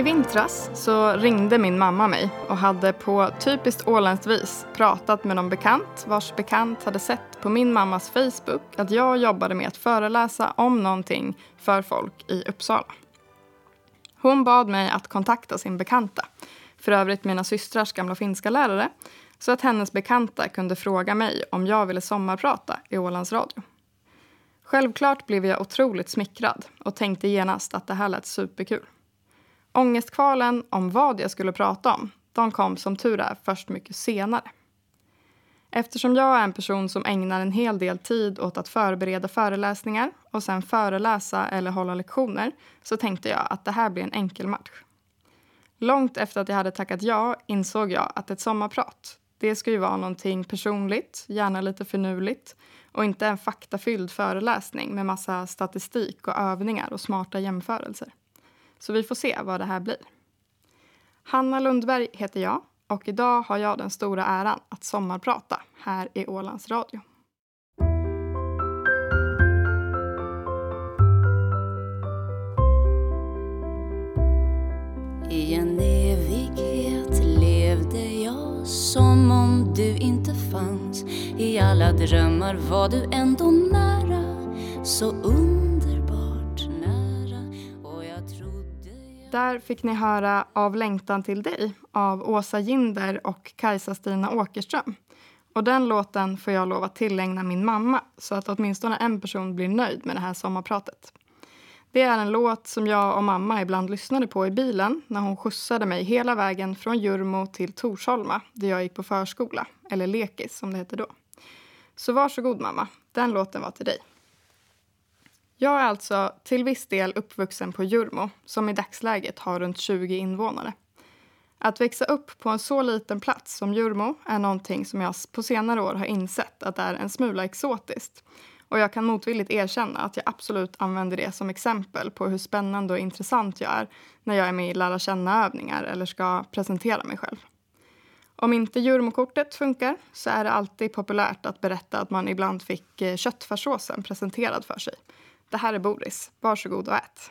I vintras så ringde min mamma mig och hade på typiskt åländskt vis pratat med någon bekant vars bekant hade sett på min mammas Facebook att jag jobbade med att föreläsa om någonting för folk i Uppsala. Hon bad mig att kontakta sin bekanta, för övrigt mina systrars gamla finska lärare, så att hennes bekanta kunde fråga mig om jag ville sommarprata i Ålands Radio. Självklart blev jag otroligt smickrad och tänkte genast att det här lät superkul. Ångestkvalen om vad jag skulle prata om, de kom som tur är först mycket senare. Eftersom jag är en person som ägnar en hel del tid åt att förbereda föreläsningar och sen föreläsa eller hålla lektioner så tänkte jag att det här blir en enkel match. Långt efter att jag hade tackat ja insåg jag att ett sommarprat, det ska ju vara någonting personligt, gärna lite finurligt och inte en faktafylld föreläsning med massa statistik och övningar och smarta jämförelser. Så vi får se vad det här blir. Hanna Lundberg heter jag och idag har jag den stora äran att sommarprata här i Ålands Radio. I en evighet levde jag som om du inte fanns I alla drömmar var du ändå nära Så ung Där fick ni höra Av längtan till dig av Åsa Ginder och Kajsa-Stina Åkerström. Och den låten får jag lov att tillägna min mamma så att åtminstone en person blir nöjd med det här sommarpratet. Det är en låt som jag och mamma ibland lyssnade på i bilen när hon skjutsade mig hela vägen från Jurmo till Torsholma där jag gick på förskola, eller lekis som det hette då. Så varsågod mamma, den låten var till dig. Jag är alltså till viss del uppvuxen på Jurmo som i dagsläget har runt 20 invånare. Att växa upp på en så liten plats som Jurmo är någonting som jag på senare år har insett att det är en smula exotiskt och jag kan motvilligt erkänna att jag absolut använder det som exempel på hur spännande och intressant jag är när jag är med i lära känna-övningar eller ska presentera mig själv. Om inte Jurmokortet funkar så är det alltid populärt att berätta att man ibland fick eh, köttfärssåsen presenterad för sig. Det här är Boris, varsågod och ät.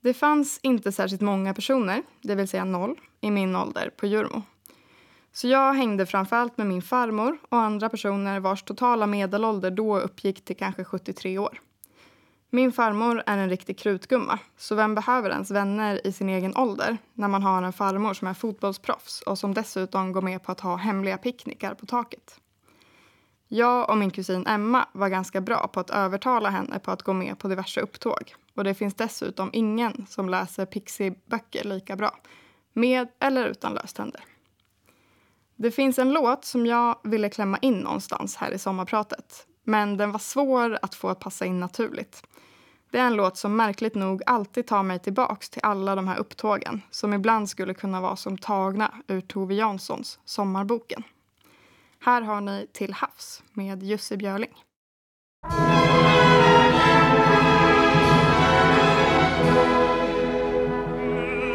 Det fanns inte särskilt många personer, det vill säga noll, i min ålder på Jurmo. Så jag hängde framförallt med min farmor och andra personer vars totala medelålder då uppgick till kanske 73 år. Min farmor är en riktig krutgumma, så vem behöver ens vänner i sin egen ålder när man har en farmor som är fotbollsproffs och som dessutom går med på att ha hemliga picknickar på taket? Jag och min kusin Emma var ganska bra på att övertala henne på att gå med på diverse upptåg. Och det finns dessutom ingen som läser Pixie-böcker lika bra, med eller utan löständer. Det finns en låt som jag ville klämma in någonstans här i sommarpratet. Men den var svår att få att passa in naturligt. Det är en låt som märkligt nog alltid tar mig tillbaks till alla de här upptågen som ibland skulle kunna vara som tagna ur Tove Janssons Sommarboken. Här har ni Till havs med Jussi Björling.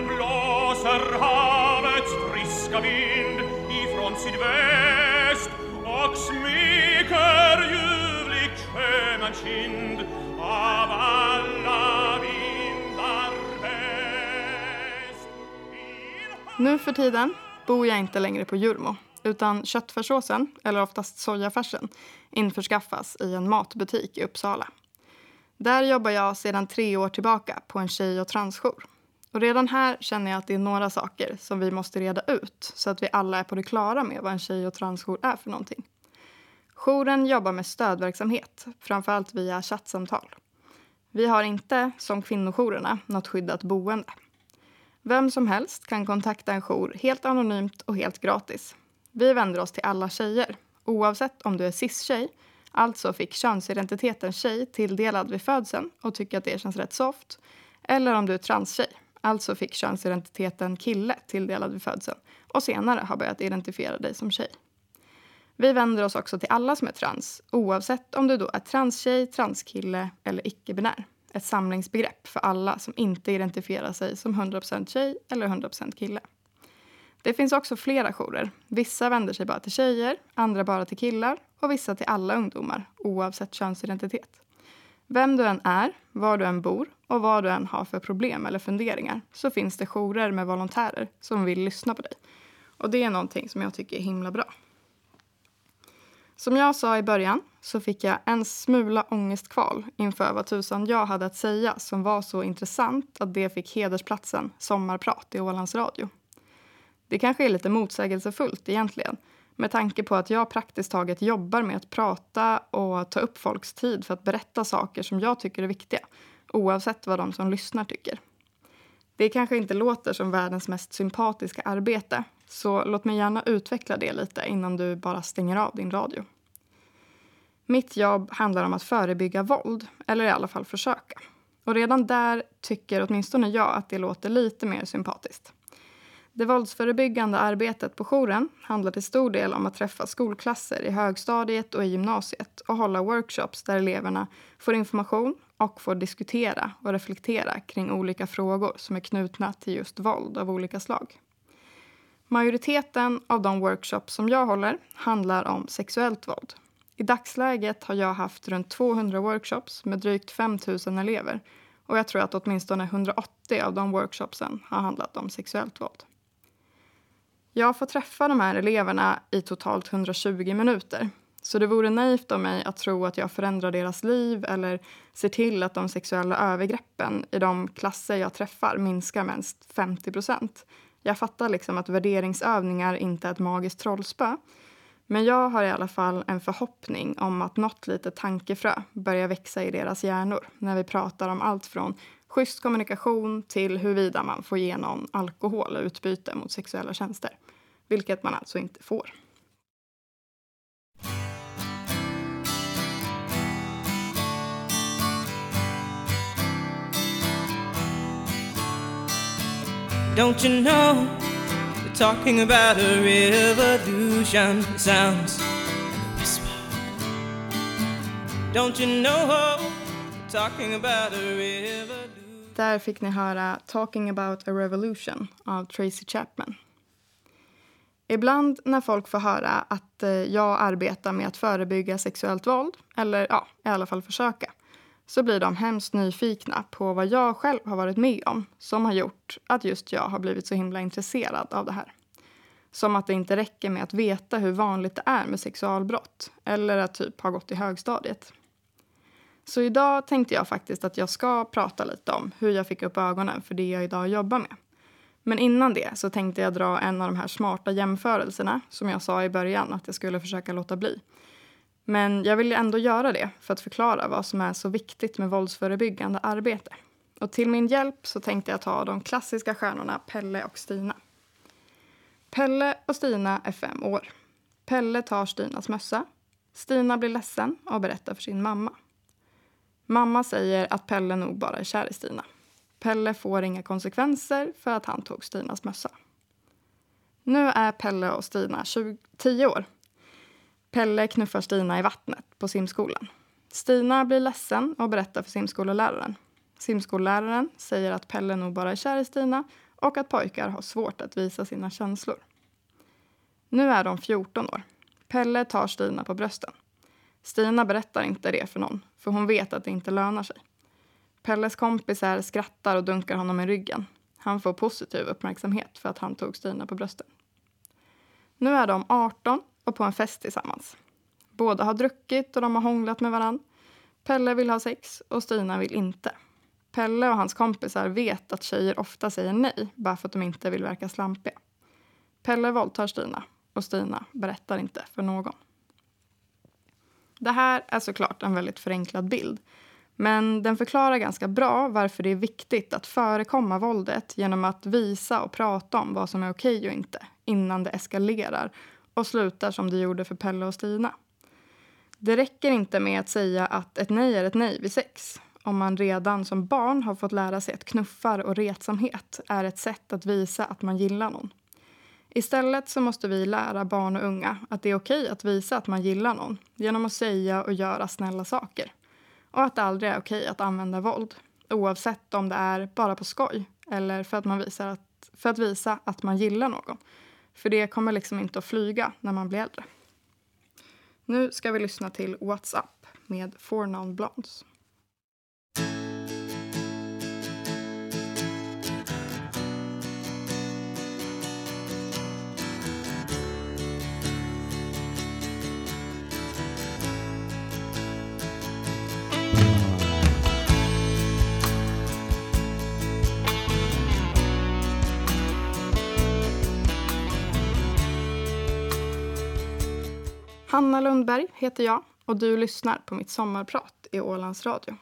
blåser havets friska vind ifrån sydväst och smeker ljuvligt sköna kind av alla vindar bäst. Nu för tiden bor jag inte längre på Jurmo utan köttfärssåsen, eller oftast sojafärsen, införskaffas i en matbutik i Uppsala. Där jobbar jag sedan tre år tillbaka på en tjej och transjour. Och redan här känner jag att det är några saker som vi måste reda ut så att vi alla är på det klara med vad en tjej och transjour är för någonting. Jouren jobbar med stödverksamhet, framförallt via chattsamtal. Vi har inte, som kvinnojourerna, något skyddat boende. Vem som helst kan kontakta en jour helt anonymt och helt gratis. Vi vänder oss till alla tjejer, oavsett om du är cis-tjej, alltså fick könsidentiteten tjej tilldelad vid födseln och tycker att det känns rätt soft, eller om du är transtjej, alltså fick könsidentiteten kille tilldelad vid födseln och senare har börjat identifiera dig som tjej. Vi vänder oss också till alla som är trans, oavsett om du då är transtjej, transkille eller icke-binär. Ett samlingsbegrepp för alla som inte identifierar sig som 100% tjej eller 100% kille. Det finns också flera jourer. Vissa vänder sig bara till tjejer, andra bara till killar och vissa till alla ungdomar, oavsett könsidentitet. Vem du än är, var du än bor och vad du än har för problem eller funderingar så finns det jourer med volontärer som vill lyssna på dig. Och det är någonting som jag tycker är himla bra. Som jag sa i början så fick jag en smula ångestkval inför vad tusan jag hade att säga som var så intressant att det fick hedersplatsen Sommarprat i Ålands Radio. Det kanske är lite motsägelsefullt egentligen med tanke på att jag praktiskt taget jobbar med att prata och ta upp folks tid för att berätta saker som jag tycker är viktiga oavsett vad de som lyssnar tycker. Det kanske inte låter som världens mest sympatiska arbete så låt mig gärna utveckla det lite innan du bara stänger av din radio. Mitt jobb handlar om att förebygga våld, eller i alla fall försöka. Och redan där tycker åtminstone jag att det låter lite mer sympatiskt. Det våldsförebyggande arbetet på jouren handlar till stor del om att träffa skolklasser i högstadiet och i gymnasiet och hålla workshops där eleverna får information och får diskutera och reflektera kring olika frågor som är knutna till just våld av olika slag. Majoriteten av de workshops som jag håller handlar om sexuellt våld. I dagsläget har jag haft runt 200 workshops med drygt 5 000 elever och jag tror att åtminstone 180 av de workshopsen har handlat om sexuellt våld. Jag får träffa de här eleverna i totalt 120 minuter. Så det vore naivt av mig att tro att jag förändrar deras liv eller ser till att de sexuella övergreppen i de klasser jag träffar minskar med 50. Jag fattar liksom att värderingsövningar inte är ett magiskt trollspö. Men jag har i alla fall en förhoppning om att något litet tankefrö börjar växa i deras hjärnor när vi pratar om allt från schysst kommunikation till huruvida man får ge någon alkohol och utbyte mot sexuella tjänster. Vilket man alltså inte får. Don't you know we're talking about a revolution sounds whisper. Don't you know we're talking about a revolution där fick ni höra Talking about a revolution av Tracy Chapman. Ibland när folk får höra att eh, jag arbetar med att förebygga sexuellt våld, eller ja, i alla fall försöka, så blir de hemskt nyfikna på vad jag själv har varit med om som har gjort att just jag har blivit så himla intresserad av det här. Som att det inte räcker med att veta hur vanligt det är med sexualbrott eller att typ ha gått i högstadiet. Så idag tänkte jag faktiskt att jag ska prata lite om hur jag fick upp ögonen för det jag idag jobbar med. Men innan det så tänkte jag dra en av de här smarta jämförelserna som jag sa i början att jag skulle försöka låta bli. Men jag vill ändå göra det för att förklara vad som är så viktigt med våldsförebyggande arbete. Och till min hjälp så tänkte jag ta de klassiska stjärnorna Pelle och Stina. Pelle och Stina är fem år. Pelle tar Stinas mössa. Stina blir ledsen och berättar för sin mamma. Mamma säger att Pelle nog bara är kär i Stina. Pelle får inga konsekvenser för att han tog Stinas mössa. Nu är Pelle och Stina 20, 10 år. Pelle knuffar Stina i vattnet på simskolan. Stina blir ledsen och berättar för simskoleläraren. Simskolläraren säger att Pelle nog bara är kär i Stina och att pojkar har svårt att visa sina känslor. Nu är de 14 år. Pelle tar Stina på brösten. Stina berättar inte det för någon, för hon vet att det inte lönar sig. Pelles kompisar skrattar och dunkar honom i ryggen. Han får positiv uppmärksamhet för att han tog Stina på brösten. Nu är de 18 och på en fest tillsammans. Båda har druckit och de har hånglat med varann. Pelle vill ha sex och Stina vill inte. Pelle och hans kompisar vet att tjejer ofta säger nej bara för att de inte vill verka slampiga. Pelle våldtar Stina och Stina berättar inte för någon. Det här är såklart en väldigt förenklad bild. Men den förklarar ganska bra varför det är viktigt att förekomma våldet genom att visa och prata om vad som är okej och inte innan det eskalerar och slutar som det gjorde för Pelle och Stina. Det räcker inte med att säga att ett nej är ett nej vid sex om man redan som barn har fått lära sig att knuffar och retsamhet är ett sätt att visa att man gillar någon. Istället så måste vi lära barn och unga att det är okej att visa att man gillar någon genom att säga och göra snälla saker. Och att det aldrig är okej att använda våld oavsett om det är bara på skoj eller för att, man visar att, för att visa att man gillar någon. För det kommer liksom inte att flyga när man blir äldre. Nu ska vi lyssna till What's Up med Four Non Blondes. Hanna Lundberg heter jag och du lyssnar på mitt sommarprat i Ålands Radio.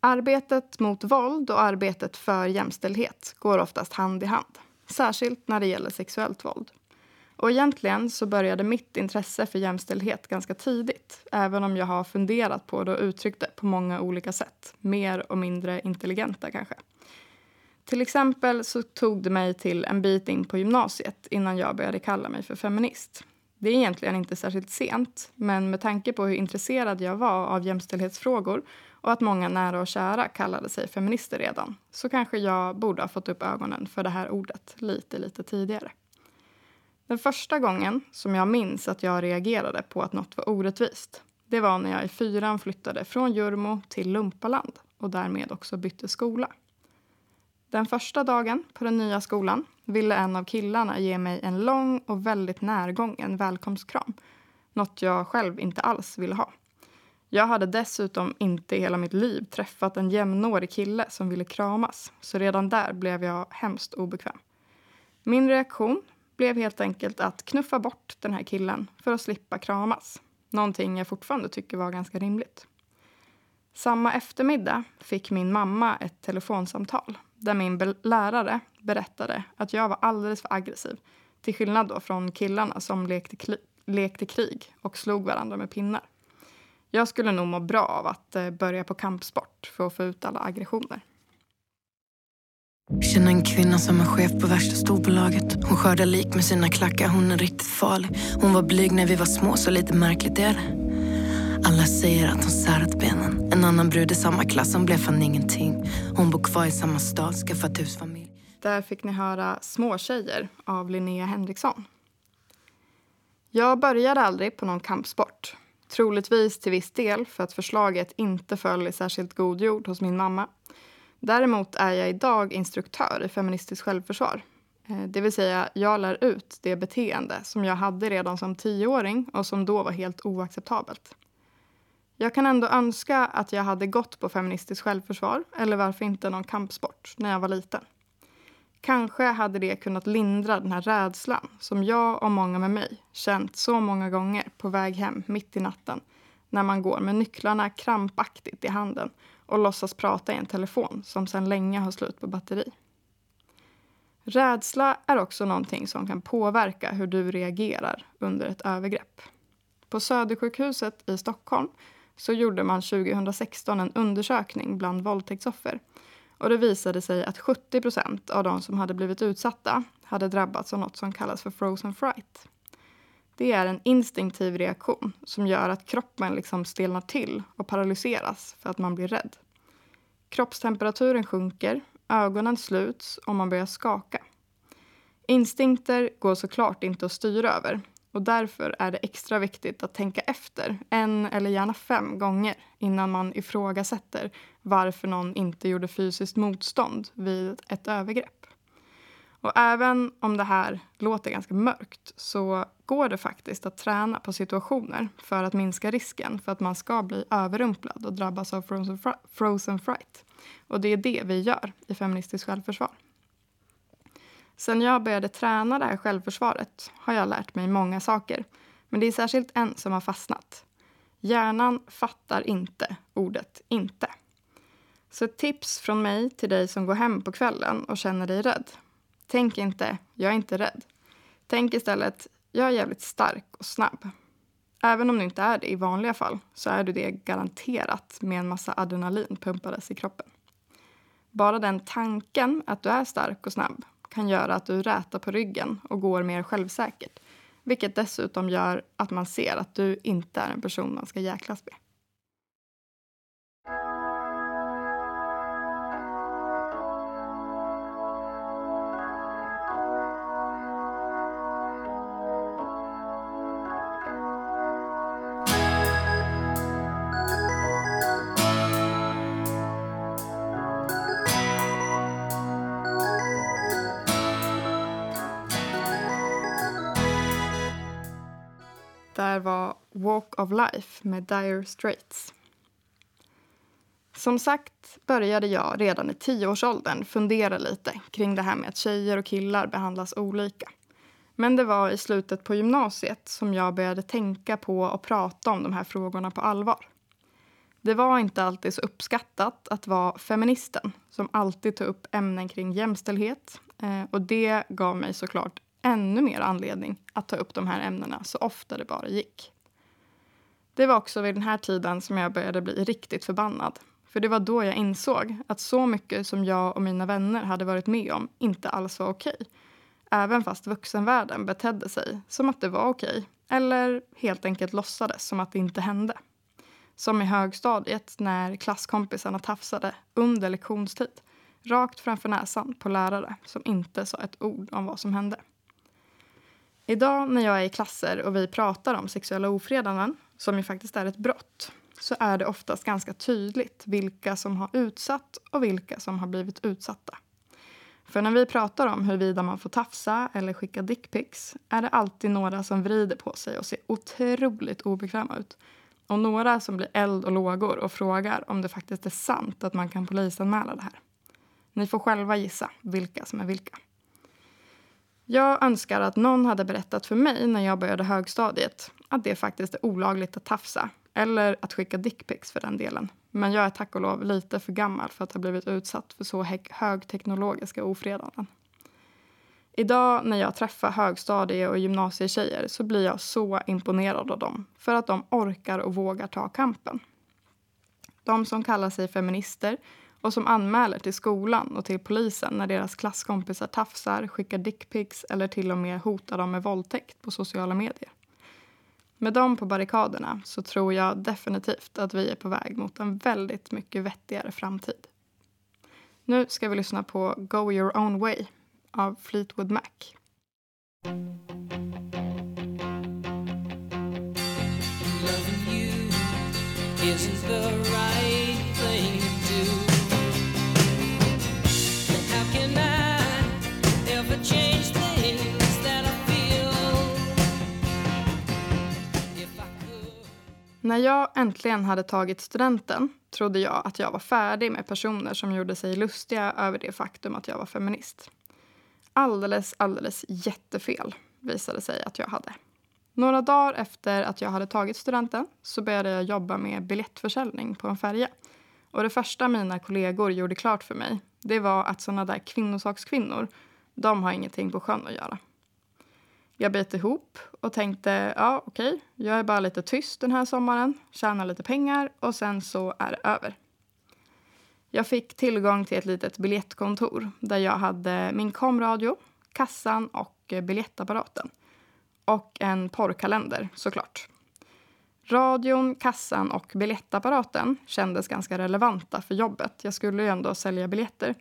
Arbetet mot våld och arbetet för jämställdhet går oftast hand i hand. Särskilt när det gäller sexuellt våld. Och egentligen så började mitt intresse för jämställdhet ganska tidigt. Även om jag har funderat på det och uttryckt det på många olika sätt. Mer och mindre intelligenta kanske. Till exempel så tog det mig till en bit in på gymnasiet innan jag började kalla mig för feminist. Det är egentligen inte särskilt sent, men med tanke på hur intresserad jag var av jämställdhetsfrågor och att många nära och kära kallade sig feminister redan så kanske jag borde ha fått upp ögonen för det här ordet lite, lite tidigare. Den första gången som jag minns att jag reagerade på att något var orättvist det var när jag i fyran flyttade från Jurmo till Lumpaland och därmed också bytte skola. Den första dagen på den nya skolan ville en av killarna ge mig en lång och väldigt närgången välkomstkram. Något jag själv inte alls ville ha. Jag hade dessutom inte i hela mitt liv träffat en jämnårig kille som ville kramas. Så redan där blev jag hemskt obekväm. Min reaktion blev helt enkelt att knuffa bort den här killen för att slippa kramas. Någonting jag fortfarande tycker var ganska rimligt. Samma eftermiddag fick min mamma ett telefonsamtal där min be lärare berättade att jag var alldeles för aggressiv till skillnad då från killarna som lekte, lekte krig och slog varandra med pinnar. Jag skulle nog må bra av att eh, börja på kampsport för att få ut alla aggressioner. Känner en kvinna som är chef på värsta storbolaget. Hon skördar lik med sina klackar, hon är riktigt farlig. Hon var blyg när vi var små, så lite märkligt är det. Alla säger att hon särat benen. En annan brud i samma klass, som blev fan ingenting. Hon bor kvar i samma stad, skaffat husfamilj. Där fick ni höra Småtjejer av Linnea Henriksson. Jag började aldrig på någon kampsport. Troligtvis till viss del för att förslaget inte föll i särskilt god jord hos min mamma. Däremot är jag idag instruktör i feministiskt självförsvar. Eh, det vill säga, jag lär ut det beteende som jag hade redan som tioåring och som då var helt oacceptabelt. Jag kan ändå önska att jag hade gått på feministiskt självförsvar eller varför inte någon kampsport när jag var liten. Kanske hade det kunnat lindra den här rädslan som jag och många med mig känt så många gånger på väg hem mitt i natten när man går med nycklarna krampaktigt i handen och låtsas prata i en telefon som sedan länge har slut på batteri. Rädsla är också någonting som kan påverka hur du reagerar under ett övergrepp. På Södersjukhuset i Stockholm så gjorde man 2016 en undersökning bland våldtäktsoffer och det visade sig att 70 procent av de som hade blivit utsatta hade drabbats av något som kallas för frozen fright. Det är en instinktiv reaktion som gör att kroppen liksom stelnar till och paralyseras för att man blir rädd. Kroppstemperaturen sjunker, ögonen sluts och man börjar skaka. Instinkter går såklart inte att styra över och därför är det extra viktigt att tänka efter en eller gärna fem gånger innan man ifrågasätter varför någon inte gjorde fysiskt motstånd vid ett övergrepp. Och även om det här låter ganska mörkt så går det faktiskt att träna på situationer för att minska risken för att man ska bli överrumplad och drabbas av frozen, fr frozen fright. Och det är det vi gör i Feministiskt självförsvar. Sen jag började träna det här självförsvaret har jag lärt mig många saker. Men det är särskilt en som har fastnat. Hjärnan fattar inte ordet inte. Så ett tips från mig till dig som går hem på kvällen och känner dig rädd. Tänk inte, jag är inte rädd. Tänk istället, jag är jävligt stark och snabb. Även om du inte är det i vanliga fall så är du det garanterat med en massa adrenalin pumpades i kroppen. Bara den tanken att du är stark och snabb kan göra att du rätar på ryggen och går mer självsäkert. Vilket dessutom gör att man ser att du inte är en person man ska jäklas med. Of Life med Dire Straits. Som sagt började jag redan i tioårsåldern fundera lite kring det här med att tjejer och killar behandlas olika. Men det var i slutet på gymnasiet som jag började tänka på och prata om de här frågorna på allvar. Det var inte alltid så uppskattat att vara feministen som alltid tog upp ämnen kring jämställdhet. Eh, och det gav mig såklart ännu mer anledning att ta upp de här ämnena så ofta det bara gick. Det var också vid den här tiden som jag började bli riktigt förbannad. För det var då jag insåg att så mycket som jag och mina vänner hade varit med om inte alls var okej. Även fast vuxenvärlden betedde sig som att det var okej. Eller helt enkelt låtsades som att det inte hände. Som i högstadiet när klasskompisarna tafsade under lektionstid. Rakt framför näsan på lärare som inte sa ett ord om vad som hände. Idag när jag är i klasser och vi pratar om sexuella ofredanden, som ju faktiskt är ett brott, så är det oftast ganska tydligt vilka som har utsatt och vilka som har blivit utsatta. För när vi pratar om huruvida man får tafsa eller skicka dickpics är det alltid några som vrider på sig och ser otroligt obekväma ut. Och några som blir eld och lågor och frågar om det faktiskt är sant att man kan polisanmäla det här. Ni får själva gissa vilka som är vilka. Jag önskar att någon hade berättat för mig när jag började högstadiet att det faktiskt är olagligt att tafsa eller att skicka dickpics för den delen. Men jag är tack och lov lite för gammal för att ha blivit utsatt för så högteknologiska ofredanden. Idag när jag träffar högstadie och gymnasietjejer så blir jag så imponerad av dem för att de orkar och vågar ta kampen. De som kallar sig feminister och som anmäler till skolan och till polisen när deras klasskompisar tafsar, skickar dickpics eller till och med hotar dem med våldtäkt på sociala medier. Med dem på barrikaderna så tror jag definitivt att vi är på väg mot en väldigt mycket vettigare framtid. Nu ska vi lyssna på Go your own way av Fleetwood Mac. Loving you isn't the right thing to do När jag äntligen hade tagit studenten trodde jag att jag var färdig med personer som gjorde sig lustiga över det faktum att jag var feminist. Alldeles, alldeles jättefel visade sig att jag hade. Några dagar efter att jag hade tagit studenten så började jag jobba med biljettförsäljning på en färja. Och det första mina kollegor gjorde klart för mig det var att såna där kvinnosakskvinnor, de har ingenting på sjön att göra. Jag bet ihop och tänkte, ja okej, okay, jag är bara lite tyst den här sommaren, tjänar lite pengar och sen så är det över. Jag fick tillgång till ett litet biljettkontor där jag hade min komradio, kassan och biljettapparaten. Och en porrkalender såklart. Radion, kassan och biljettapparaten kändes ganska relevanta för jobbet. Jag skulle ju ändå sälja biljetter.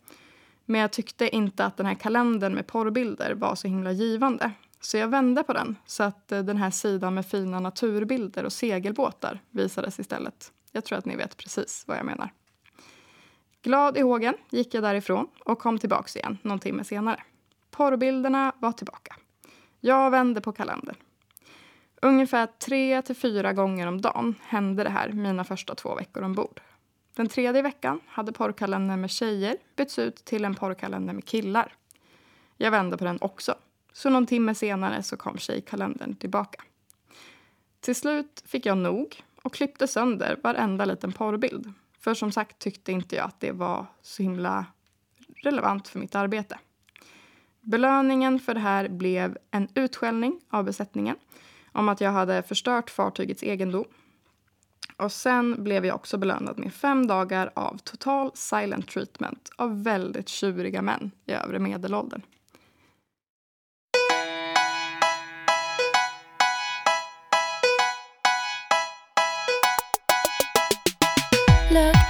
Men jag tyckte inte att den här kalendern med porrbilder var så himla givande. Så jag vände på den så att eh, den här sidan med fina naturbilder och segelbåtar visades istället. Jag tror att ni vet precis vad jag menar. Glad i hågen gick jag därifrån och kom tillbaks igen någon timme senare. Porrbilderna var tillbaka. Jag vände på kalendern. Ungefär tre till fyra gånger om dagen hände det här mina första två veckor ombord. Den tredje veckan hade porrkalendern med tjejer bytts ut till en porrkalender med killar. Jag vände på den också så någon timme senare så kom tjejkalendern tillbaka. Till slut fick jag nog och klippte sönder varenda liten porrbild. För som sagt tyckte inte jag att det var så himla relevant för mitt arbete. Belöningen för det här blev en utskällning av besättningen om att jag hade förstört fartygets egendom. Och sen blev jag också belönad med fem dagar av total silent treatment av väldigt tjuriga män i övre medelåldern.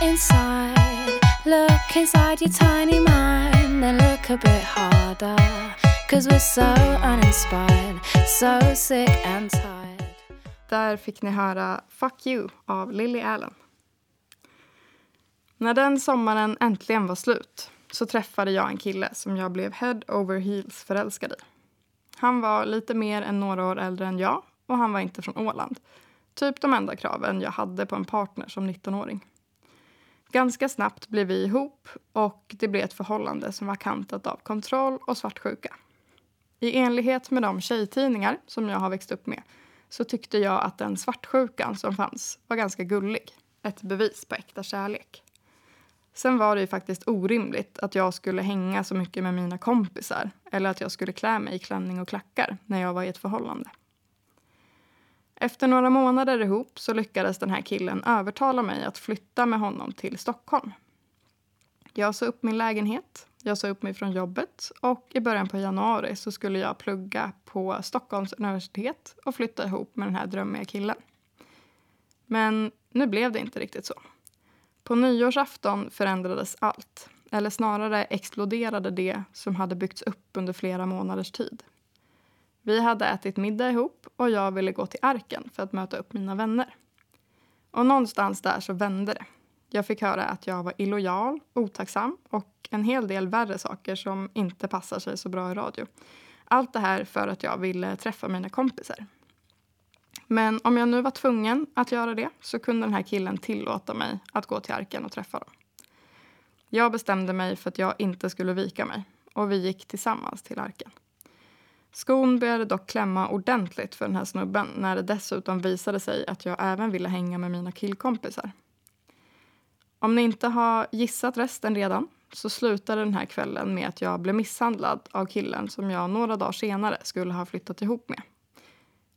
Inside. Look inside your tiny mind then look a bit harder. Cause we're so uninspired, so sick and tired. Där fick ni höra Fuck You av Lily Allen. När den sommaren äntligen var slut så träffade jag en kille som jag blev head over heels förälskad i. Han var lite mer än några år äldre än jag och han var inte från Åland. Typ de enda kraven jag hade på en partner som 19-åring. Ganska snabbt blev vi ihop och det blev ett förhållande som var kantat av kontroll och svartsjuka. I enlighet med de tjejtidningar som jag har växt upp med så tyckte jag att den svartsjukan som fanns var ganska gullig. Ett bevis på äkta kärlek. Sen var det ju faktiskt orimligt att jag skulle hänga så mycket med mina kompisar eller att jag skulle klä mig i klänning och klackar när jag var i ett förhållande. Efter några månader ihop så lyckades den här killen övertala mig att flytta med honom till Stockholm. Jag sa upp min lägenhet, jag sa upp mig från jobbet och i början på januari så skulle jag plugga på Stockholms universitet och flytta ihop med den här drömmiga killen. Men nu blev det inte riktigt så. På nyårsafton förändrades allt. Eller snarare exploderade det som hade byggts upp under flera månaders tid. Vi hade ätit middag ihop och jag ville gå till Arken för att möta upp mina vänner. Och någonstans där så vände det. Jag fick höra att jag var illojal, otacksam och en hel del värre saker som inte passar sig så bra i radio. Allt det här för att jag ville träffa mina kompisar. Men om jag nu var tvungen att göra det så kunde den här killen tillåta mig att gå till Arken och träffa dem. Jag bestämde mig för att jag inte skulle vika mig och vi gick tillsammans till Arken. Skon började dock klämma ordentligt för den här snubben när det dessutom visade sig att jag även ville hänga med mina killkompisar. Om ni inte har gissat resten redan så slutade den här kvällen med att jag blev misshandlad av killen som jag några dagar senare skulle ha flyttat ihop med.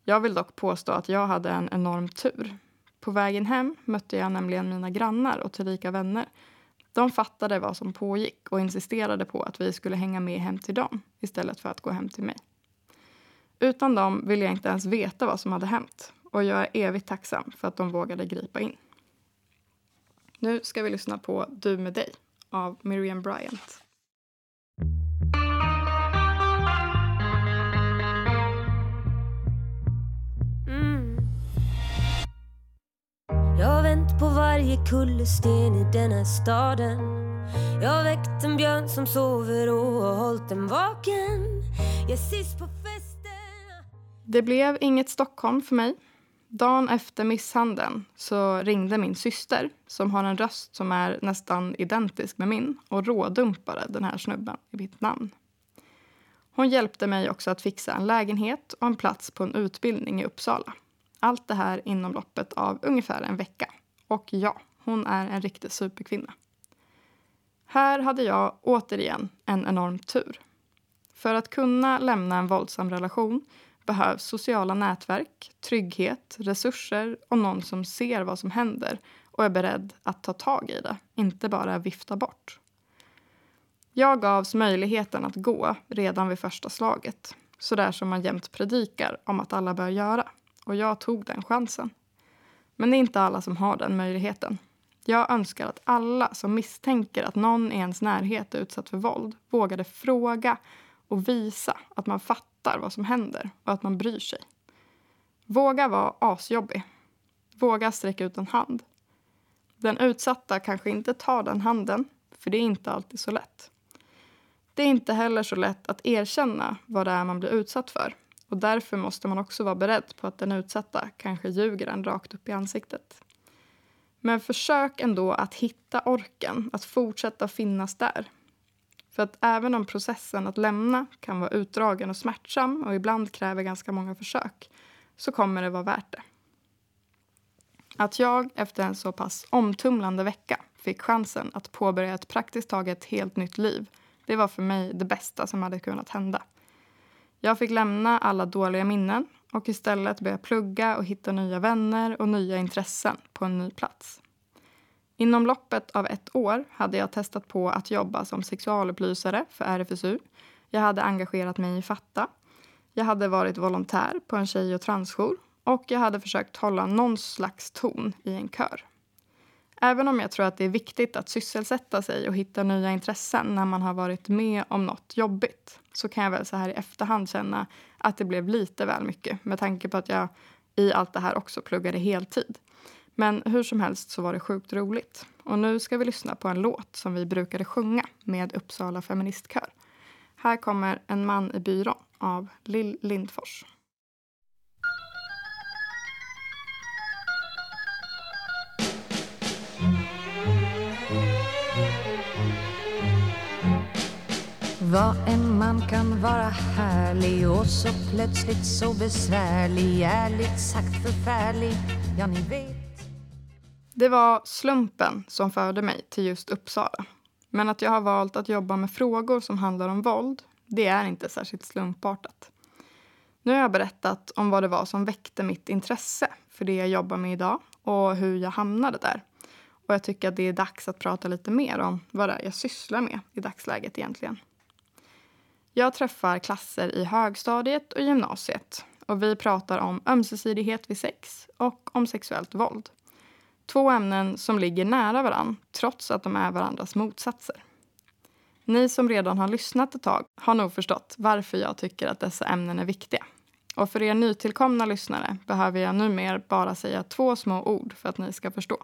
Jag vill dock påstå att jag hade en enorm tur. På vägen hem mötte jag nämligen mina grannar och tillika vänner. De fattade vad som pågick och insisterade på att vi skulle hänga med hem till dem istället för att gå hem till mig. Utan dem ville jag inte ens veta vad som hade hänt och jag är evigt tacksam för att de vågade gripa in. Nu ska vi lyssna på Du med dig av Miriam Bryant. Mm. Jag har vänt på varje kullersten i den här staden Jag har väckt en björn som sover och har hållit den vaken Jag sist på det blev inget Stockholm för mig. Dagen efter misshandeln så ringde min syster som har en röst som är nästan identisk med min och rådumpade den här snubben i mitt namn. Hon hjälpte mig också att fixa en lägenhet och en plats på en utbildning i Uppsala. Allt det här inom loppet av ungefär en vecka. Och ja, hon är en riktig superkvinna. Här hade jag återigen en enorm tur. För att kunna lämna en våldsam relation behövs sociala nätverk, trygghet, resurser och någon som ser vad som händer och är beredd att ta tag i det, inte bara vifta bort. Jag gavs möjligheten att gå redan vid första slaget, så där som man jämt predikar om att alla bör göra och jag tog den chansen. Men det är inte alla som har den möjligheten. Jag önskar att alla som misstänker att någon i ens närhet är utsatt för våld vågade fråga och visa att man fattar vad som händer och att man bryr sig. Våga vara asjobbig. Våga sträcka ut en hand. Den utsatta kanske inte tar den handen, för det är inte alltid så lätt. Det är inte heller så lätt att erkänna vad det är man blir utsatt för och därför måste man också vara beredd på att den utsatta kanske ljuger en rakt upp i ansiktet. Men försök ändå att hitta orken, att fortsätta finnas där. För att även om processen att lämna kan vara utdragen och smärtsam och ibland kräver ganska många försök, så kommer det vara värt det. Att jag efter en så pass omtumlande vecka fick chansen att påbörja ett praktiskt taget helt nytt liv, det var för mig det bästa som hade kunnat hända. Jag fick lämna alla dåliga minnen och istället börja plugga och hitta nya vänner och nya intressen på en ny plats. Inom loppet av ett år hade jag testat på att jobba som sexualupplysare för RFSU. Jag hade engagerat mig i Fatta. Jag hade varit volontär på en tjej och transjour och jag hade försökt hålla någon slags ton i en kör. Även om jag tror att det är viktigt att sysselsätta sig och hitta nya intressen när man har varit med om något jobbigt så kan jag väl så här i efterhand känna att det blev lite väl mycket med tanke på att jag i allt det här också pluggade heltid. Men hur som helst så var det sjukt roligt. Och nu ska vi lyssna på en låt som vi brukade sjunga med Uppsala Feministkör. Här kommer En man i byrån av Lill Lindfors. Vad en man kan vara härlig och så plötsligt så besvärlig Ärligt sagt förfärlig, ja ni vet det var slumpen som förde mig till just Uppsala. Men att jag har valt att jobba med frågor som handlar om våld, det är inte särskilt slumpartat. Nu har jag berättat om vad det var som väckte mitt intresse för det jag jobbar med idag och hur jag hamnade där. Och jag tycker att det är dags att prata lite mer om vad det är jag sysslar med i dagsläget egentligen. Jag träffar klasser i högstadiet och gymnasiet och vi pratar om ömsesidighet vid sex och om sexuellt våld. Två ämnen som ligger nära varann trots att de är varandras motsatser. Ni som redan har lyssnat ett tag har nog förstått varför jag tycker att dessa ämnen är viktiga. Och för er nytillkomna lyssnare behöver jag numera bara säga två små ord för att ni ska förstå.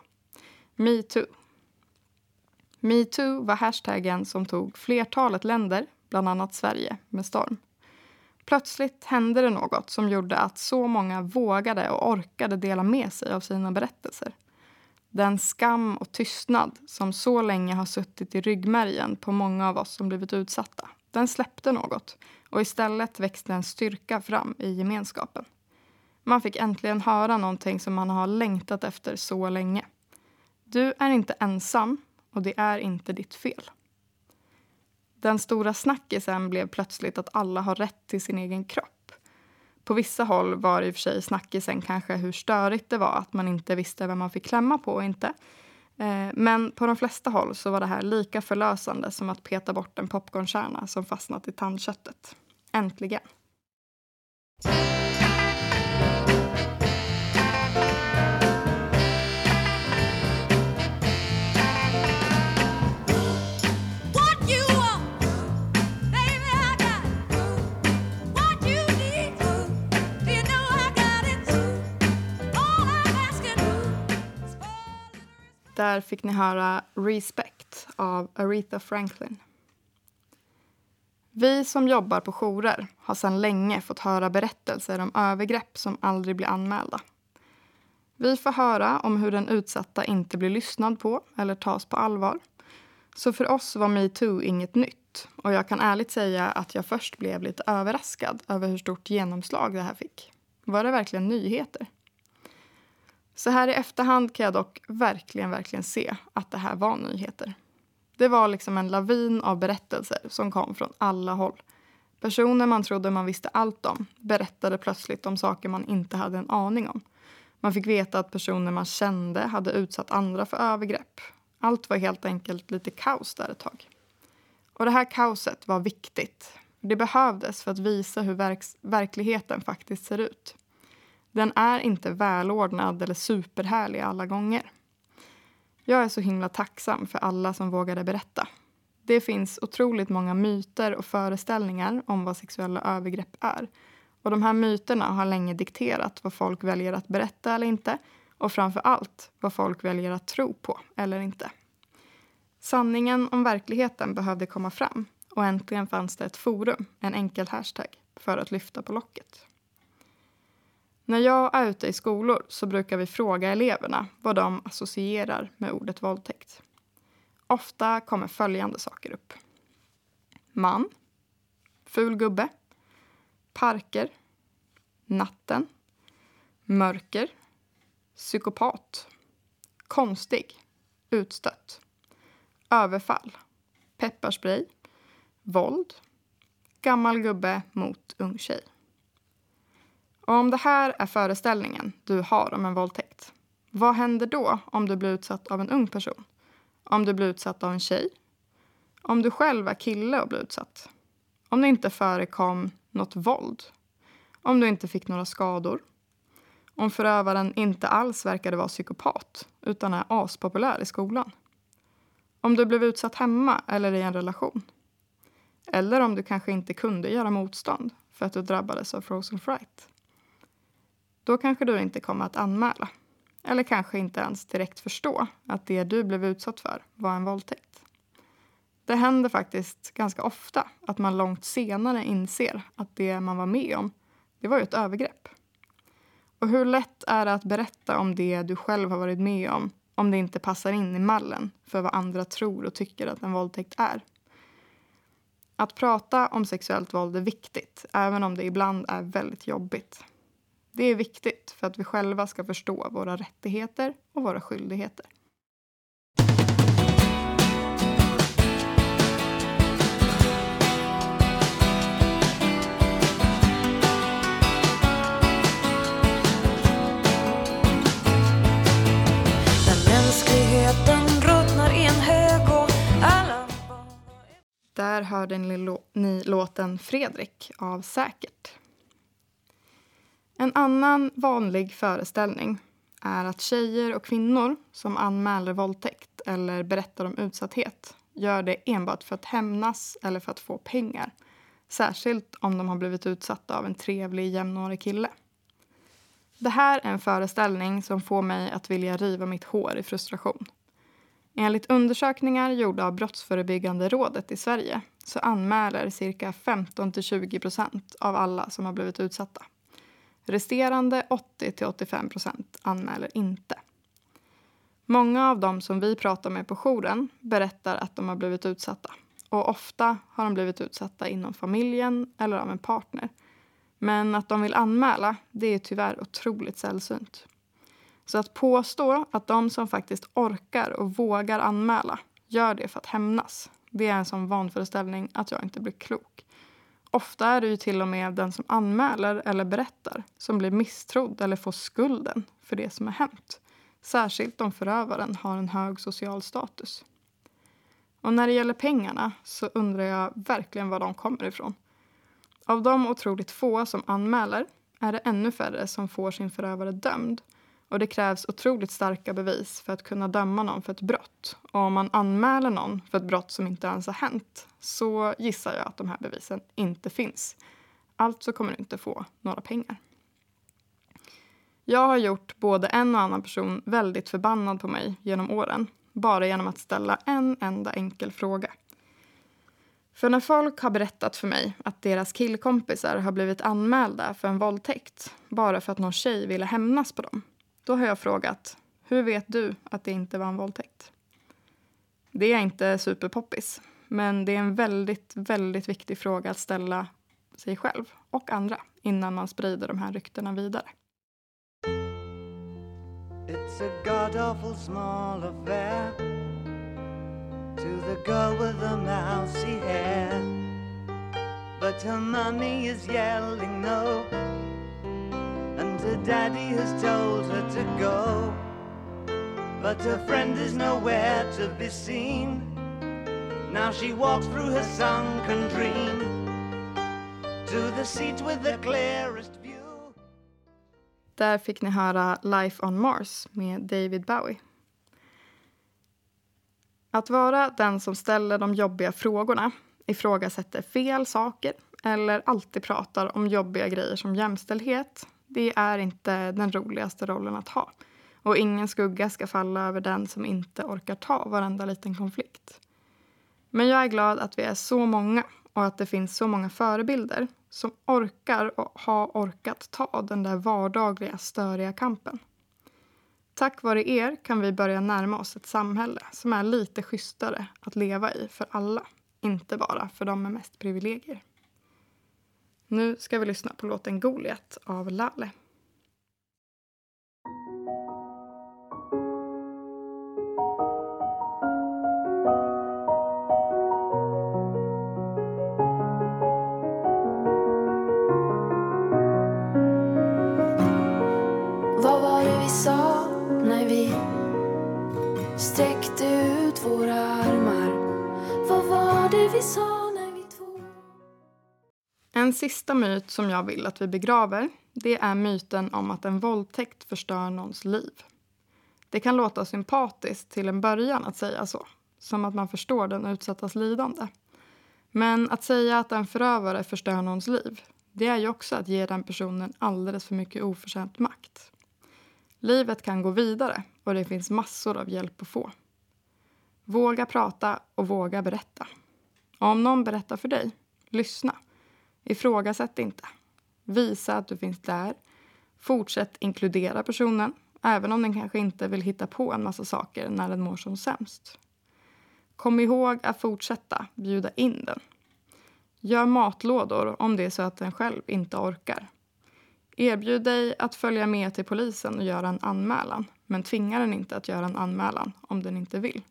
Metoo. Metoo var hashtaggen som tog flertalet länder, bland annat Sverige, med storm. Plötsligt hände det något som gjorde att så många vågade och orkade dela med sig av sina berättelser. Den skam och tystnad som så länge har suttit i ryggmärgen på många av oss som blivit utsatta, den släppte något och istället växte en styrka fram i gemenskapen. Man fick äntligen höra någonting som man har längtat efter så länge. Du är inte ensam och det är inte ditt fel. Den stora snackisen blev plötsligt att alla har rätt till sin egen kropp. På vissa håll var i och för sig snackisen kanske hur störigt det var att man inte visste vem man fick klämma på och inte. Eh, men på de flesta håll så var det här lika förlösande som att peta bort en popcornkärna som fastnat i tandköttet. Äntligen. Där fick ni höra Respect av Aretha Franklin. Vi som jobbar på jourer har sedan länge fått höra berättelser om övergrepp som aldrig blir anmälda. Vi får höra om hur den utsatta inte blir lyssnad på eller tas på allvar. Så för oss var metoo inget nytt och jag kan ärligt säga att jag först blev lite överraskad över hur stort genomslag det här fick. Var det verkligen nyheter? Så här i efterhand kan jag dock verkligen, verkligen se att det här var nyheter. Det var liksom en lavin av berättelser som kom från alla håll. Personer man trodde man visste allt om berättade plötsligt om saker man inte hade en aning om. Man fick veta att personer man kände hade utsatt andra för övergrepp. Allt var helt enkelt lite kaos där ett tag. Och det här kaoset var viktigt. Det behövdes för att visa hur verks- verkligheten faktiskt ser ut. Den är inte välordnad eller superhärlig alla gånger. Jag är så himla tacksam för alla som vågade berätta. Det finns otroligt många myter och föreställningar om vad sexuella övergrepp är. Och de här myterna har länge dikterat vad folk väljer att berätta eller inte och framför allt vad folk väljer att tro på eller inte. Sanningen om verkligheten behövde komma fram och äntligen fanns det ett forum, en enkel hashtag, för att lyfta på locket. När jag är ute i skolor så brukar vi fråga eleverna vad de associerar med ordet våldtäkt. Ofta kommer följande saker upp. Man. Ful gubbe. Parker. Natten. Mörker. Psykopat. Konstig. Utstött. Överfall. Pepparspray. Våld. Gammal gubbe mot ung tjej. Och om det här är föreställningen du har om en våldtäkt, vad händer då om du blir utsatt av en ung person? Om du blir utsatt av en tjej? Om du själv är kille och blir utsatt? Om det inte förekom något våld? Om du inte fick några skador? Om förövaren inte alls verkade vara psykopat utan är aspopulär i skolan? Om du blev utsatt hemma eller i en relation? Eller om du kanske inte kunde göra motstånd för att du drabbades av frozen fright? Då kanske du inte kommer att anmäla. Eller kanske inte ens direkt förstå att det du blev utsatt för var en våldtäkt. Det händer faktiskt ganska ofta att man långt senare inser att det man var med om, det var ju ett övergrepp. Och hur lätt är det att berätta om det du själv har varit med om om det inte passar in i mallen för vad andra tror och tycker att en våldtäkt är? Att prata om sexuellt våld är viktigt, även om det ibland är väldigt jobbigt. Det är viktigt för att vi själva ska förstå våra rättigheter och våra skyldigheter. Där hörde ni låten Fredrik av Säkert. En annan vanlig föreställning är att tjejer och kvinnor som anmäler våldtäkt eller berättar om utsatthet gör det enbart för att hämnas eller för att få pengar. Särskilt om de har blivit utsatta av en trevlig jämnårig kille. Det här är en föreställning som får mig att vilja riva mitt hår i frustration. Enligt undersökningar gjorda av Brottsförebyggande rådet i Sverige så anmäler cirka 15-20 procent av alla som har blivit utsatta. Resterande 80-85 anmäler inte. Många av dem som vi pratar med på jouren berättar att de har blivit utsatta. Och ofta har de blivit utsatta inom familjen eller av en partner. Men att de vill anmäla, det är tyvärr otroligt sällsynt. Så att påstå att de som faktiskt orkar och vågar anmäla gör det för att hämnas, det är en sån vanföreställning att jag inte blir klok. Ofta är det ju till och med den som anmäler eller berättar som blir misstrodd eller får skulden för det som har hänt. Särskilt om förövaren har en hög social status. Och när det gäller pengarna så undrar jag verkligen var de kommer ifrån. Av de otroligt få som anmäler är det ännu färre som får sin förövare dömd. Och det krävs otroligt starka bevis för att kunna döma någon för ett brott. Och om man anmäler någon för ett brott som inte ens har hänt så gissar jag att de här bevisen inte finns. Alltså kommer du inte få några pengar. Jag har gjort både en och annan person väldigt förbannad på mig genom åren. Bara genom att ställa en enda enkel fråga. För när folk har berättat för mig att deras killkompisar har blivit anmälda för en våldtäkt bara för att någon tjej ville hämnas på dem. Då har jag frågat, hur vet du att det inte var en våldtäkt? Det är inte superpoppis, men det är en väldigt, väldigt viktig fråga att ställa sig själv och andra innan man sprider de här ryktena vidare. It's a god awful small affair to the girl with the mousy hair. But her mommy is yelling no, her daddy has told her to go. But her friend is nowhere to be seen. Now she walks through her sunken dream to the seat with the clearest view. Där fick ni höra Life on Mars med David Bowie. Att vara den som ställer de jobbiga frågorna, ifrågasätter fel saker eller alltid pratar om jobbiga grejer som jämställdhet, det är inte den roligaste rollen att ha. Och ingen skugga ska falla över den som inte orkar ta varenda liten konflikt. Men jag är glad att vi är så många och att det finns så många förebilder som orkar och har orkat ta den där vardagliga störiga kampen. Tack vare er kan vi börja närma oss ett samhälle som är lite schysstare att leva i för alla, inte bara för de med mest privilegier. Nu ska vi lyssna på låten Goliat av Lalle. Vad var det vi sa när vi sträckte ut våra armar? Vad var det vi sa. En sista myt som jag vill att vi begraver det är myten om att en våldtäkt förstör någons liv. Det kan låta sympatiskt till en början att säga så, som att man förstår den utsattas lidande. Men att säga att en förövare förstör någons liv det är ju också att ge den personen alldeles för mycket oförtjänt makt. Livet kan gå vidare och det finns massor av hjälp att få. Våga prata och våga berätta. Och om någon berättar för dig, lyssna. Ifrågasätt inte. Visa att du finns där. Fortsätt inkludera personen, även om den kanske inte vill hitta på en massa saker när den mår som sämst. Kom ihåg att fortsätta bjuda in den. Gör matlådor om det är så att den själv inte orkar. Erbjud dig att följa med till polisen och göra en anmälan men tvinga den inte att göra en anmälan om den inte vill.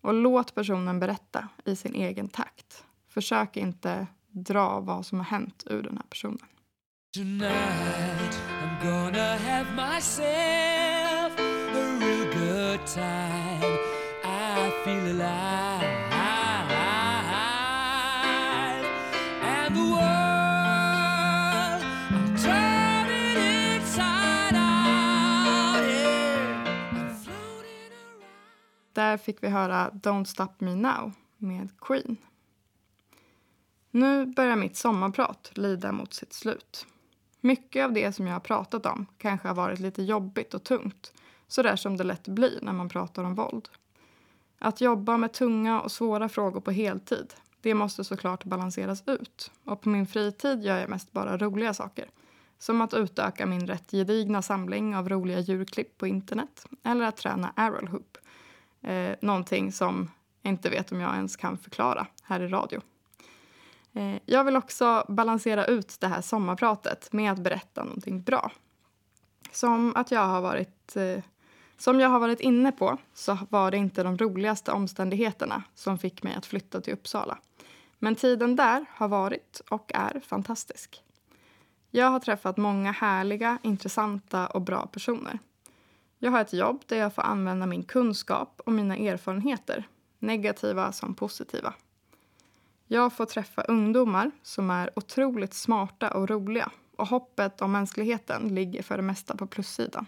Och låt personen berätta i sin egen takt. Försök inte dra vad som har hänt ur den här personen. Tonight I'm gonna have myself a real good time. I feel alive. And the world, I'm turning inside out. Yeah. I'm floating around. Där fick vi höra Don't Stop Me Now med Queen. Nu börjar mitt sommarprat lida mot sitt slut. Mycket av det som jag har pratat om kanske har varit lite jobbigt och tungt. Så där som det lätt blir när man pratar om våld. Att jobba med tunga och svåra frågor på heltid, det måste såklart balanseras ut. Och på min fritid gör jag mest bara roliga saker. Som att utöka min rätt gedigna samling av roliga djurklipp på internet. Eller att träna arrowhoop. Eh, någonting som jag inte vet om jag ens kan förklara här i radio. Eh, jag vill också balansera ut det här sommarpratet med att berätta någonting bra. Som att jag har varit... Eh, som jag har varit inne på så var det inte de roligaste omständigheterna som fick mig att flytta till Uppsala. Men tiden där har varit och är fantastisk. Jag har träffat många härliga, intressanta och bra personer. Jag har ett jobb där jag får använda min kunskap och mina erfarenheter, negativa som positiva. Jag får träffa ungdomar som är otroligt smarta och roliga och hoppet om mänskligheten ligger för det mesta på plussidan.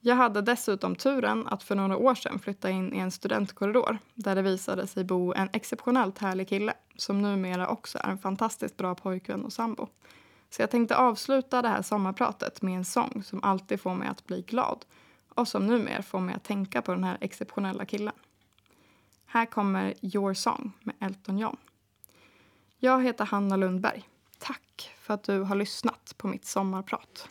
Jag hade dessutom turen att för några år sedan flytta in i en studentkorridor där det visade sig bo en exceptionellt härlig kille som numera också är en fantastiskt bra pojkvän och sambo. Så jag tänkte avsluta det här sommarpratet med en sång som alltid får mig att bli glad och som numera får mig att tänka på den här exceptionella killen. Här kommer Your Song med Elton John. Jag heter Hanna Lundberg. Tack för att du har lyssnat på mitt sommarprat.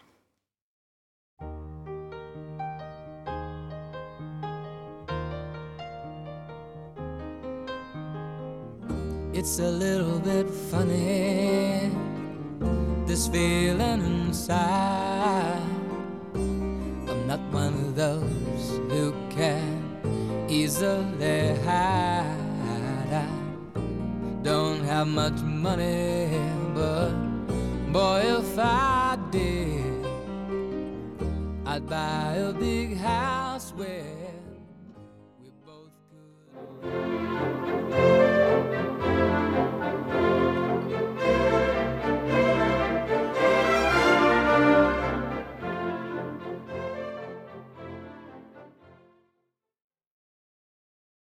It's a little bit funny, this feeling inside. I'm not one of those who care easily hide. I don't have much money, but boy, if I did, I'd buy a big house where